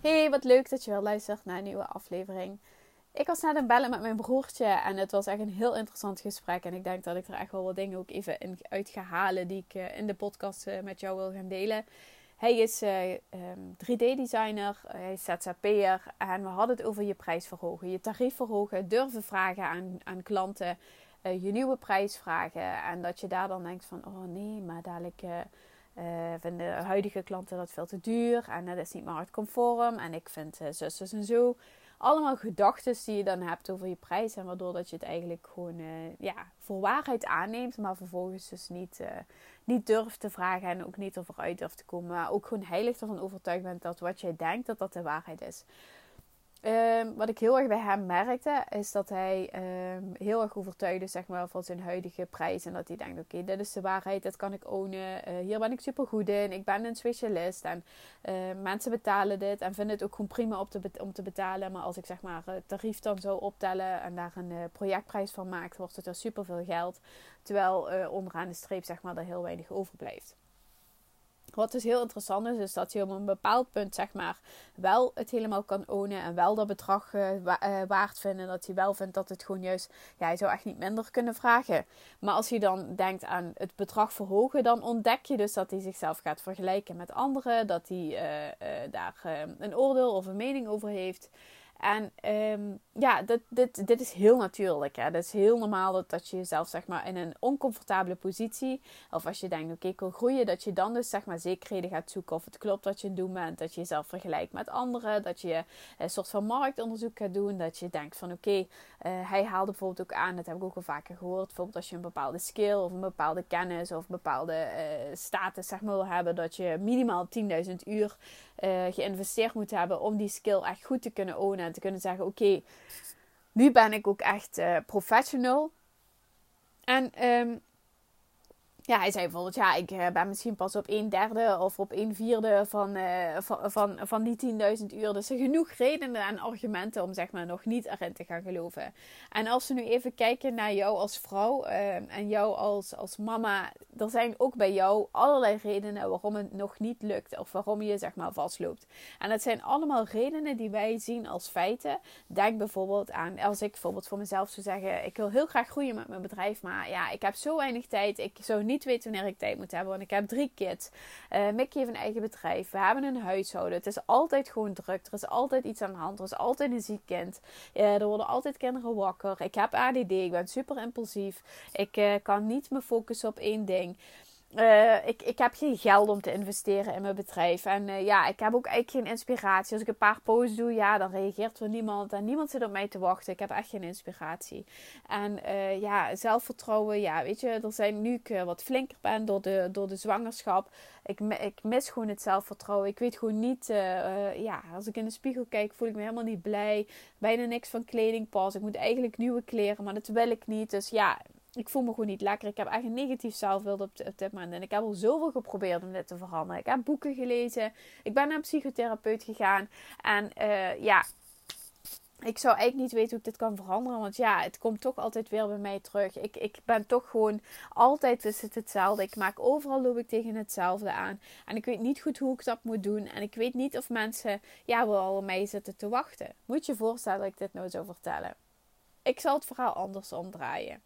Hey, wat leuk dat je wel luistert naar een nieuwe aflevering. Ik was net aan het bellen met mijn broertje en het was echt een heel interessant gesprek. En ik denk dat ik er echt wel wat dingen ook even in uit ga halen die ik eh, in de podcast eh, met jou wil gaan delen. Hij is 3D-designer, eh, ehm, hij is ZZP'er en we hadden het over je prijs verhogen, je tarief verhogen, durven vragen aan, aan klanten, je nieuwe prijs vragen. En dat je daar dan denkt van, oh nee, maar dadelijk vinden huidige klanten dat veel te duur en dat is niet marktconform en ik vind uh, en zo. Allemaal gedachten die je dan hebt over je prijs en waardoor dat je het eigenlijk gewoon uh, ja, voor waarheid aanneemt, maar vervolgens dus niet, niet durft te vragen en ook niet ervoor uit durft te komen. Maar ook gewoon heilig ervan overtuigd bent dat wat jij denkt, dat dat de waarheid is. Um, wat ik heel erg bij hem merkte, is dat hij um, heel erg overtuigd is zeg maar, van zijn huidige prijs. En dat hij denkt, oké, dit is de waarheid, dit kan ik ownen. Uh, hier ben ik super goed in, ik ben een specialist. En uh, mensen betalen dit en vinden het ook gewoon prima te om te betalen. Maar als ik zeg maar het tarief dan zou optellen en daar een uh, projectprijs van maak, wordt het er super veel geld. Terwijl onderaan de streep zeg maar, er heel weinig overblijft. Wat dus heel interessant is, is dat je op een bepaald punt zeg maar wel het helemaal kan ownen en wel dat bedrag uh, waard vinden. Dat hij wel vindt dat het gewoon juist, ja, zou echt niet minder kunnen vragen. Maar als je dan denkt aan het bedrag verhogen, dan ontdek je dus dat hij zichzelf gaat vergelijken met anderen. Dat hij uh, daar een oordeel of een mening over heeft. En um, ja, dit, dit, dit is heel natuurlijk. Hè? Het is heel normaal dat, dat je jezelf zeg maar, in een oncomfortabele positie, of als je denkt, oké, ik wil groeien, dat je dan dus zeg maar, zekerheden gaat zoeken of het klopt wat je aan het doen bent. Dat je jezelf vergelijkt met anderen, dat je een soort van marktonderzoek gaat doen. Dat je denkt van, oké, uh, hij haalde bijvoorbeeld ook aan, dat heb ik ook al vaker gehoord, bijvoorbeeld als je een bepaalde skill of een bepaalde kennis of een bepaalde uh, status zeg maar, wil hebben, dat je minimaal 10.000 uur uh, geïnvesteerd moet hebben om die skill echt goed te kunnen ownen en te kunnen zeggen: Oké, nu ben ik ook echt uh, professional. En um, ja, hij zei bijvoorbeeld, ja, ik eh, ben misschien pas op een derde of op een vierde van, uh, van, van, van die 10.000 uur. Dus er genoeg redenen en argumenten om zeg maar nog niet erin te gaan geloven. En als we nu even kijken naar jou als vrouw uh, en jou als, als mama. Er zijn ook bij jou allerlei redenen waarom het nog niet lukt. Of waarom je zeg maar vastloopt. En dat zijn allemaal redenen die wij zien als feiten. Denk bijvoorbeeld aan, als ik bijvoorbeeld voor mezelf zou zeggen, ik wil heel graag groeien met mijn bedrijf. Maar ja, ik heb zo weinig tijd. Ik zou niet weet wanneer ik tijd moet hebben. Want ik heb drie kids. Uh, Mickey heeft een eigen bedrijf. We hebben een huishouden. Het is altijd gewoon druk. Er is altijd iets aan de hand. Er is altijd een ziek kind. Uh, er worden altijd kinderen wakker. Ik heb ADD. Ik ben super impulsief. Ik uh, kan niet me focussen op één ding. Uh, ik, ik heb geen geld om te investeren in mijn bedrijf. En uh, ja, ik heb ook eigenlijk geen inspiratie. Als ik een paar posts doe, ja, dan reageert er niemand. En niemand zit op mij te wachten. Ik heb echt geen inspiratie. En uh, ja, zelfvertrouwen. Ja, weet je, er zijn nu ik wat flinker ben door de, door de zwangerschap. Ik, ik mis gewoon het zelfvertrouwen. Ik weet gewoon niet, ja, als ik in de spiegel kijk, voel ik me helemaal niet blij. Bijna niks van kleding pas. Ik moet eigenlijk nieuwe kleren, maar dat wil ik niet. Dus ja, ik voel me gewoon niet lekker. Ik heb echt een negatief zelfbeeld op, op dit moment. En ik heb al zoveel geprobeerd om dit te veranderen. Ik heb boeken gelezen. Ik ben naar een psychotherapeut gegaan. En uh, ja, ik zou eigenlijk niet weten hoe ik dit kan veranderen. Want ja, het komt toch altijd weer bij mij terug. Ik, ik ben toch gewoon altijd is het hetzelfde. Ik maak overal loop ik tegen hetzelfde aan. En ik weet niet goed hoe ik dat moet doen. En ik weet niet of mensen ja, wel op mij zitten te wachten. Moet je voorstellen dat ik dit nou zou vertellen. Ik zal het verhaal anders omdraaien.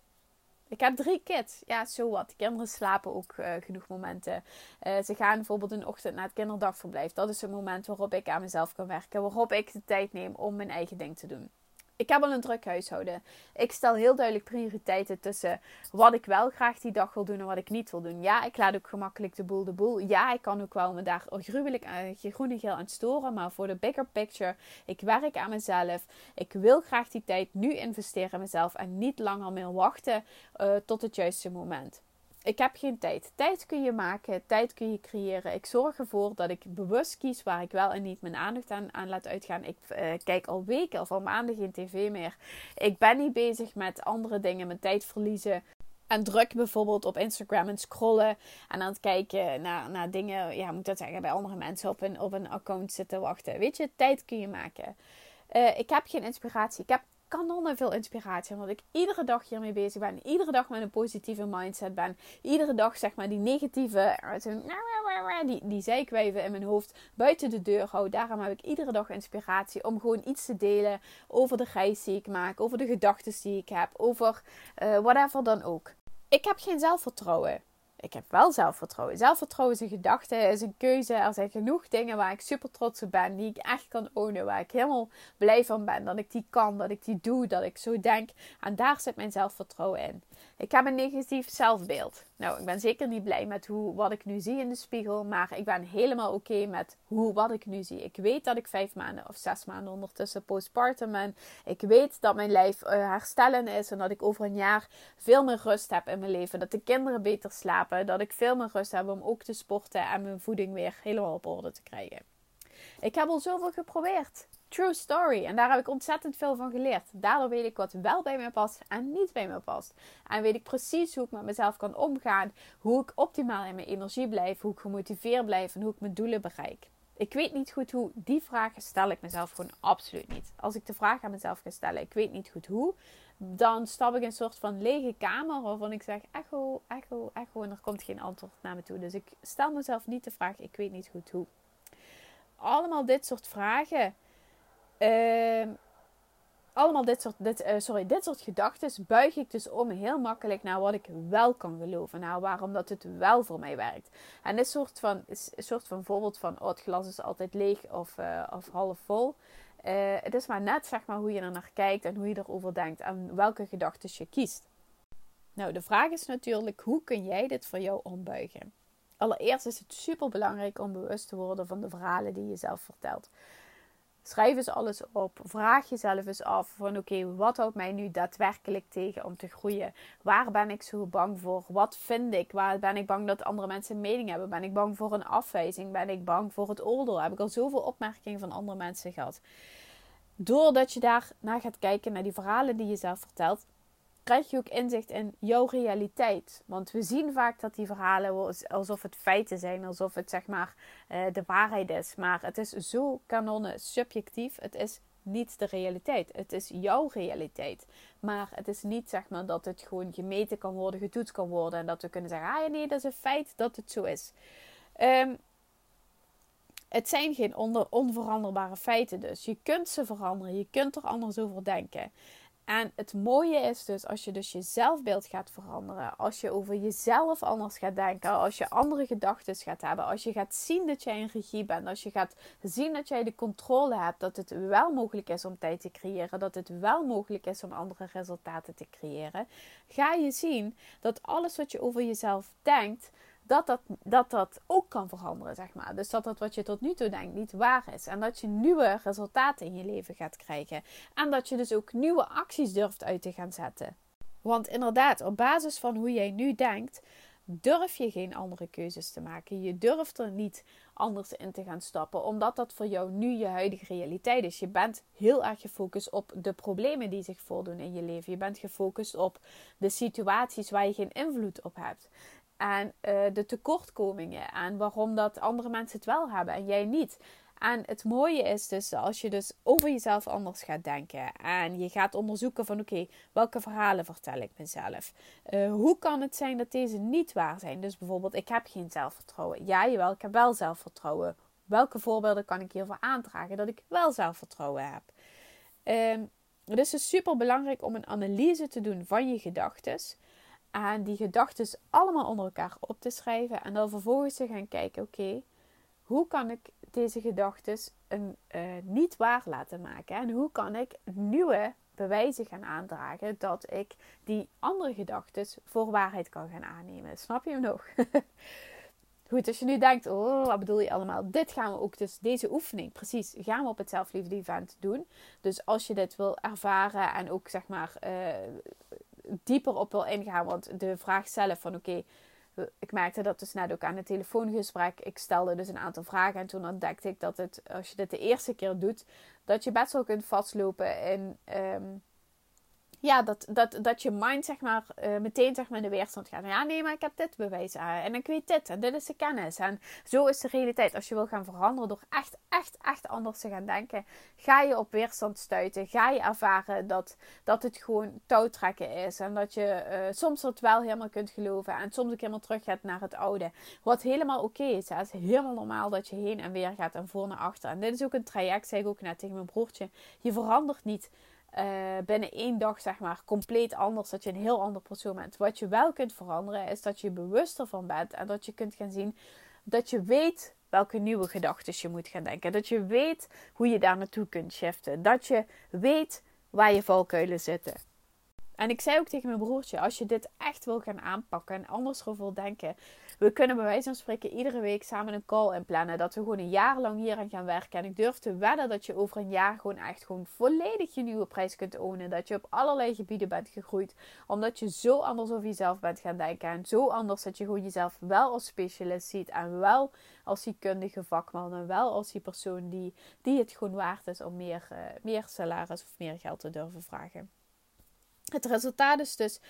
Ik heb drie kids. Ja, zo wat. De kinderen slapen ook uh, genoeg momenten. Uh, ze gaan bijvoorbeeld een ochtend naar het kinderdagverblijf. Dat is een moment waarop ik aan mezelf kan werken. Waarop ik de tijd neem om mijn eigen ding te doen ik heb al een druk huishouden. Ik stel heel duidelijk prioriteiten tussen wat ik wel graag die dag wil doen en wat ik niet wil doen. Ja, ik laat ook gemakkelijk de boel de boel. Ja, ik kan ook wel me daar gruwelijk uh, groen en geel aan storen. Maar voor de bigger picture, ik werk aan mezelf. Ik wil graag die tijd nu investeren in mezelf en niet langer meer wachten uh, tot het juiste moment. Ik heb geen tijd. Tijd kun je maken, tijd kun je creëren. Ik zorg ervoor dat ik bewust kies waar ik wel en niet mijn aandacht aan, laat uitgaan. Ik uh, kijk al weken of al maanden geen tv meer. Ik ben niet bezig met andere dingen, mijn tijd verliezen. En druk bijvoorbeeld op Instagram en scrollen. En aan het kijken naar, naar dingen, ja, moet dat zeggen, bij andere mensen op een, op een account zitten wachten. Weet je, tijd kun je maken. Uh, ik heb geen inspiratie. Ik heb kanonnen veel inspiratie. Omdat ik iedere dag hiermee bezig ben. Iedere dag met een positieve mindset ben. Iedere dag zeg maar die negatieve, die, die zijkwijven in mijn hoofd buiten de deur hou. Daarom heb ik iedere dag inspiratie om gewoon iets te delen over de reis die ik maak. Over de gedachten die ik heb. Over uh, whatever dan ook. Ik heb geen zelfvertrouwen ik heb wel zelfvertrouwen. Zelfvertrouwen is een gedachte, is een keuze. Er zijn genoeg dingen waar ik super trots op ben, die ik echt kan ownen, waar ik helemaal blij van ben. Dat ik die kan, dat ik die doe, dat ik zo denk. En daar zit mijn zelfvertrouwen in. Ik heb een negatief zelfbeeld. Nou, ik ben zeker niet blij met hoe, wat ik nu zie in de spiegel. Maar ik ben helemaal oké met hoe, wat ik nu zie. Ik weet dat ik vijf maanden of zes maanden ondertussen postpartum ben. Ik weet dat mijn lijf uh, herstellen is. En dat ik over een jaar veel meer rust heb in mijn leven. Dat de kinderen beter slapen. Dat ik veel meer rust heb om ook te sporten. En mijn voeding weer helemaal op orde te krijgen. Ik heb al zoveel geprobeerd. True story. En daar heb ik ontzettend veel van geleerd. Daardoor weet ik wat wel bij me past en niet bij me past. En weet ik precies hoe ik met mezelf kan omgaan. Hoe ik optimaal in mijn energie blijf. Hoe ik gemotiveerd blijf en hoe ik mijn doelen bereik. Ik weet niet goed hoe. Die vragen stel ik mezelf gewoon absoluut niet. Als ik de vraag aan mezelf ga stellen, ik weet niet goed hoe. Dan stap ik in een soort van lege kamer waarvan ik zeg echo, echo, echo. En er komt geen antwoord naar me toe. Dus ik stel mezelf niet de vraag, ik weet niet goed hoe. Allemaal dit soort vragen Uh, allemaal dit soort, dit, uh, sorry, dit soort gedachten buig ik dus om heel makkelijk naar wat ik wel kan geloven. Naar waarom dat het wel voor mij werkt. En dit soort van, soort van voorbeeld van oh, het glas is altijd leeg of, uh, of half vol. Uh, het is maar net zeg maar, hoe je er naar kijkt en hoe je erover denkt en welke gedachten je kiest. Nou, de vraag is natuurlijk, hoe kun jij dit voor jou ombuigen? Allereerst is het super belangrijk om bewust te worden van de verhalen die je zelf vertelt. Schrijf eens alles op. Vraag jezelf eens af van oké, wat houdt mij nu daadwerkelijk tegen om te groeien? Waar ben ik zo bang voor? Wat vind ik? Waar ben ik bang dat andere mensen een mening hebben? Ben ik bang voor een afwijzing? Ben ik bang voor het oordeel? Heb ik al zoveel opmerkingen van andere mensen gehad? Doordat je daar naar gaat kijken, naar die verhalen die je zelf vertelt, krijg je ook inzicht in jouw realiteit. Want we zien vaak dat die verhalen alsof het feiten zijn, alsof het zeg maar uh, de waarheid is. Maar het is zo kanonnen subjectief. Het is niet de realiteit. Het is jouw realiteit. Maar het is niet zeg maar dat het gewoon gemeten kan worden, getoetst kan worden. En dat we kunnen zeggen, ah ja, nee, dat is een feit dat het zo is. Um, het zijn geen onveranderbare feiten dus. Je kunt ze veranderen. Je kunt er anders over denken. En het mooie is dus als je dus je zelfbeeld gaat veranderen, als je over jezelf anders gaat denken, als je andere gedachten gaat hebben, als je gaat zien dat jij een regie bent, als je gaat zien dat jij de controle hebt, dat het wel mogelijk is om tijd te creëren, dat het wel mogelijk is om andere resultaten te creëren, ga je zien dat alles wat je over jezelf denkt, dat dat, dat dat ook kan veranderen, zeg maar. Dus dat dat wat je tot nu toe denkt niet waar is. En dat je nieuwe resultaten in je leven gaat krijgen. En dat je dus ook nieuwe acties durft uit te gaan zetten. Want inderdaad, op basis van hoe jij nu denkt, durf je geen andere keuzes te maken. Je durft er niet anders in te gaan stappen, omdat dat voor jou nu je huidige realiteit is. Je bent heel erg gefocust op de problemen die zich voordoen in je leven. Je bent gefocust op de situaties waar je geen invloed op hebt. En uh, de tekortkomingen. En waarom dat andere mensen het wel hebben en jij niet. En het mooie is dus als je dus over jezelf anders gaat denken. En je gaat onderzoeken van oké, welke verhalen vertel ik mezelf? Uh, hoe kan het zijn dat deze niet waar zijn? Dus bijvoorbeeld, ik heb geen zelfvertrouwen. Ja, jawel, ik heb wel zelfvertrouwen. Welke voorbeelden kan ik hiervoor aandragen dat ik wel zelfvertrouwen heb? Um, het is dus super belangrijk om een analyse te doen van je gedachten. En die gedachten allemaal onder elkaar op te schrijven. En dan vervolgens te gaan kijken: oké, hoe kan ik deze gedachten uh, niet waar laten maken? En hoe kan ik nieuwe bewijzen gaan aandragen dat ik die andere gedachten voor waarheid kan gaan aannemen? Snap je hem nog? Goed, als je nu denkt, oh, wat bedoel je allemaal? Dit gaan we ook, dus deze oefening, precies, gaan we op het zelfliefde event doen. Dus als je dit wil ervaren en ook zeg maar uh, dieper op wil ingaan. Want de vraag zelf van oké, ik merkte dat dus net ook aan het telefoongesprek. Ik stelde dus een aantal vragen en toen ontdekte ik dat het, als je dit de eerste keer doet, dat je best wel kunt vastlopen in um, ja, dat, dat, dat je mind zeg maar uh, meteen zeg maar in de weerstand gaat. Ja, nee, maar ik heb dit bewijs en ik weet dit en dit is de kennis. En zo is de realiteit. Als je wil gaan veranderen door echt, echt, echt anders te gaan denken, ga je op weerstand stuiten. Ga je ervaren dat, dat het gewoon touwtrekken is. En dat je uh, soms het wel helemaal kunt geloven en soms ook helemaal terug gaat naar het oude. Wat helemaal oké is. Het is helemaal normaal dat je heen en weer gaat en voor naar achter. En dit is ook een traject, zei ik ook net tegen mijn broertje. Je verandert niet uh, binnen één dag zeg maar compleet anders. Dat je een heel ander persoon bent. Wat je wel kunt veranderen is dat je bewuster van bent. En dat je kunt gaan zien dat je weet welke nieuwe gedachten je moet gaan denken. Dat je weet hoe je daar naartoe kunt shiften. Dat je weet waar je valkuilen zitten. En ik zei ook tegen mijn broertje: als je dit echt wil gaan aanpakken en anders wil denken, we kunnen bij wijze van spreken iedere week samen een call inplannen. Dat we gewoon een jaar lang hier aan gaan werken. En ik durf te wedden dat je over een jaar gewoon echt gewoon volledig je nieuwe prijs kunt ownen. Dat je op allerlei gebieden bent gegroeid. Omdat je zo anders over jezelf bent gaan denken. En zo anders dat je gewoon jezelf wel als specialist ziet. En wel als die kundige vakman. En wel als die persoon die, die het gewoon waard is om meer, uh, meer salaris of meer geld te durven vragen. Het resultaat is dus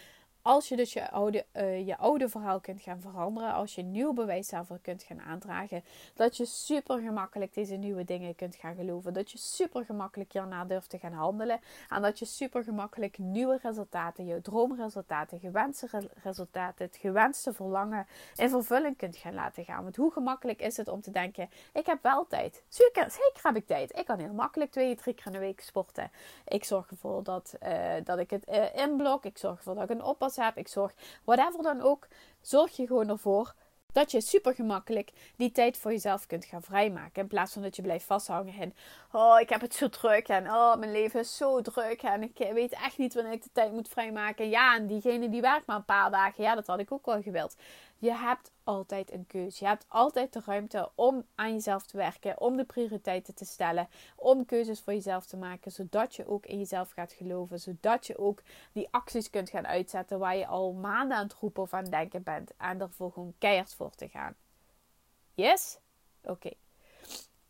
als je dus je oude, uh, je oude verhaal kunt gaan veranderen, als je nieuw bewijs daarvoor kunt gaan aandragen, dat je super gemakkelijk deze nieuwe dingen kunt gaan geloven, dat je super gemakkelijk hierna durft te gaan handelen en dat je super gemakkelijk nieuwe resultaten, je droomresultaten, gewenste resultaten, het gewenste verlangen in vervulling kunt gaan laten gaan. Want hoe gemakkelijk is het om te denken, ik heb wel tijd. Zeker, zeker heb ik tijd. Ik kan heel makkelijk twee, drie keer in de week sporten. Ik zorg ervoor dat, uh, dat ik het uh, inblok. Ik zorg ervoor dat ik een oppas heb, ik zorg, whatever dan ook, zorg je gewoon ervoor dat je super gemakkelijk die tijd voor jezelf kunt gaan vrijmaken. In plaats van dat je blijft vasthangen in, oh ik heb het zo druk en oh mijn leven is zo druk en ik weet echt niet wanneer ik de tijd moet vrijmaken. Ja, en diegene die werkt maar een paar dagen, ja dat had ik ook wel gewild. Je hebt altijd een keuze. Je hebt altijd de ruimte om aan jezelf te werken, om de prioriteiten te stellen, om keuzes voor jezelf te maken, zodat je ook in jezelf gaat geloven, zodat je ook die acties kunt gaan uitzetten waar je al maanden aan het roepen of aan het denken bent en ervoor gewoon keihard voor te gaan. Yes? Oké.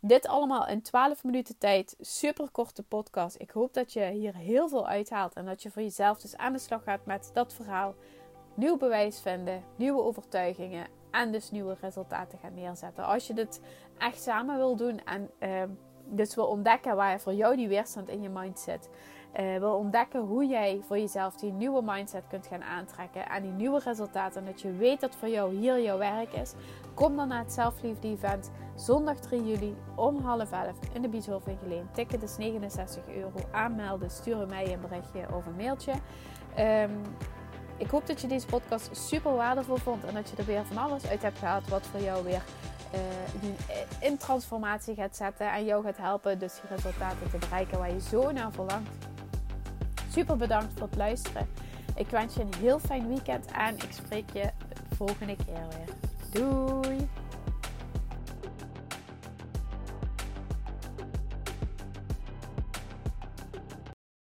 Dit allemaal in 12 minuten tijd. Super korte podcast. Ik hoop dat je hier heel veel uithaalt en dat je voor jezelf dus aan de slag gaat met dat verhaal nieuw bewijs vinden, nieuwe overtuigingen en dus nieuwe resultaten gaan neerzetten. Als je dit echt samen wil doen en uh, dus wil ontdekken waar voor jou die weerstand in je mind zit, uh, wil ontdekken hoe jij voor jezelf die nieuwe mindset kunt gaan aantrekken en die nieuwe resultaten en dat je weet dat voor jou hier jouw werk is, kom dan naar het Zelfliefde Event zondag 3 juli om half elf in de Bieshof in Geleen. Ticket is 69 euro. Aanmelden, sturen mij een berichtje of een mailtje. Um, ik hoop dat je deze podcast super waardevol vond en dat je er weer van alles uit hebt gehaald wat voor jou weer uh, in transformatie gaat zetten en jou gaat helpen dus die resultaten te bereiken waar je zo naar verlangt. Super bedankt voor het luisteren. Ik wens je een heel fijn weekend en ik spreek je de volgende keer weer. Doei!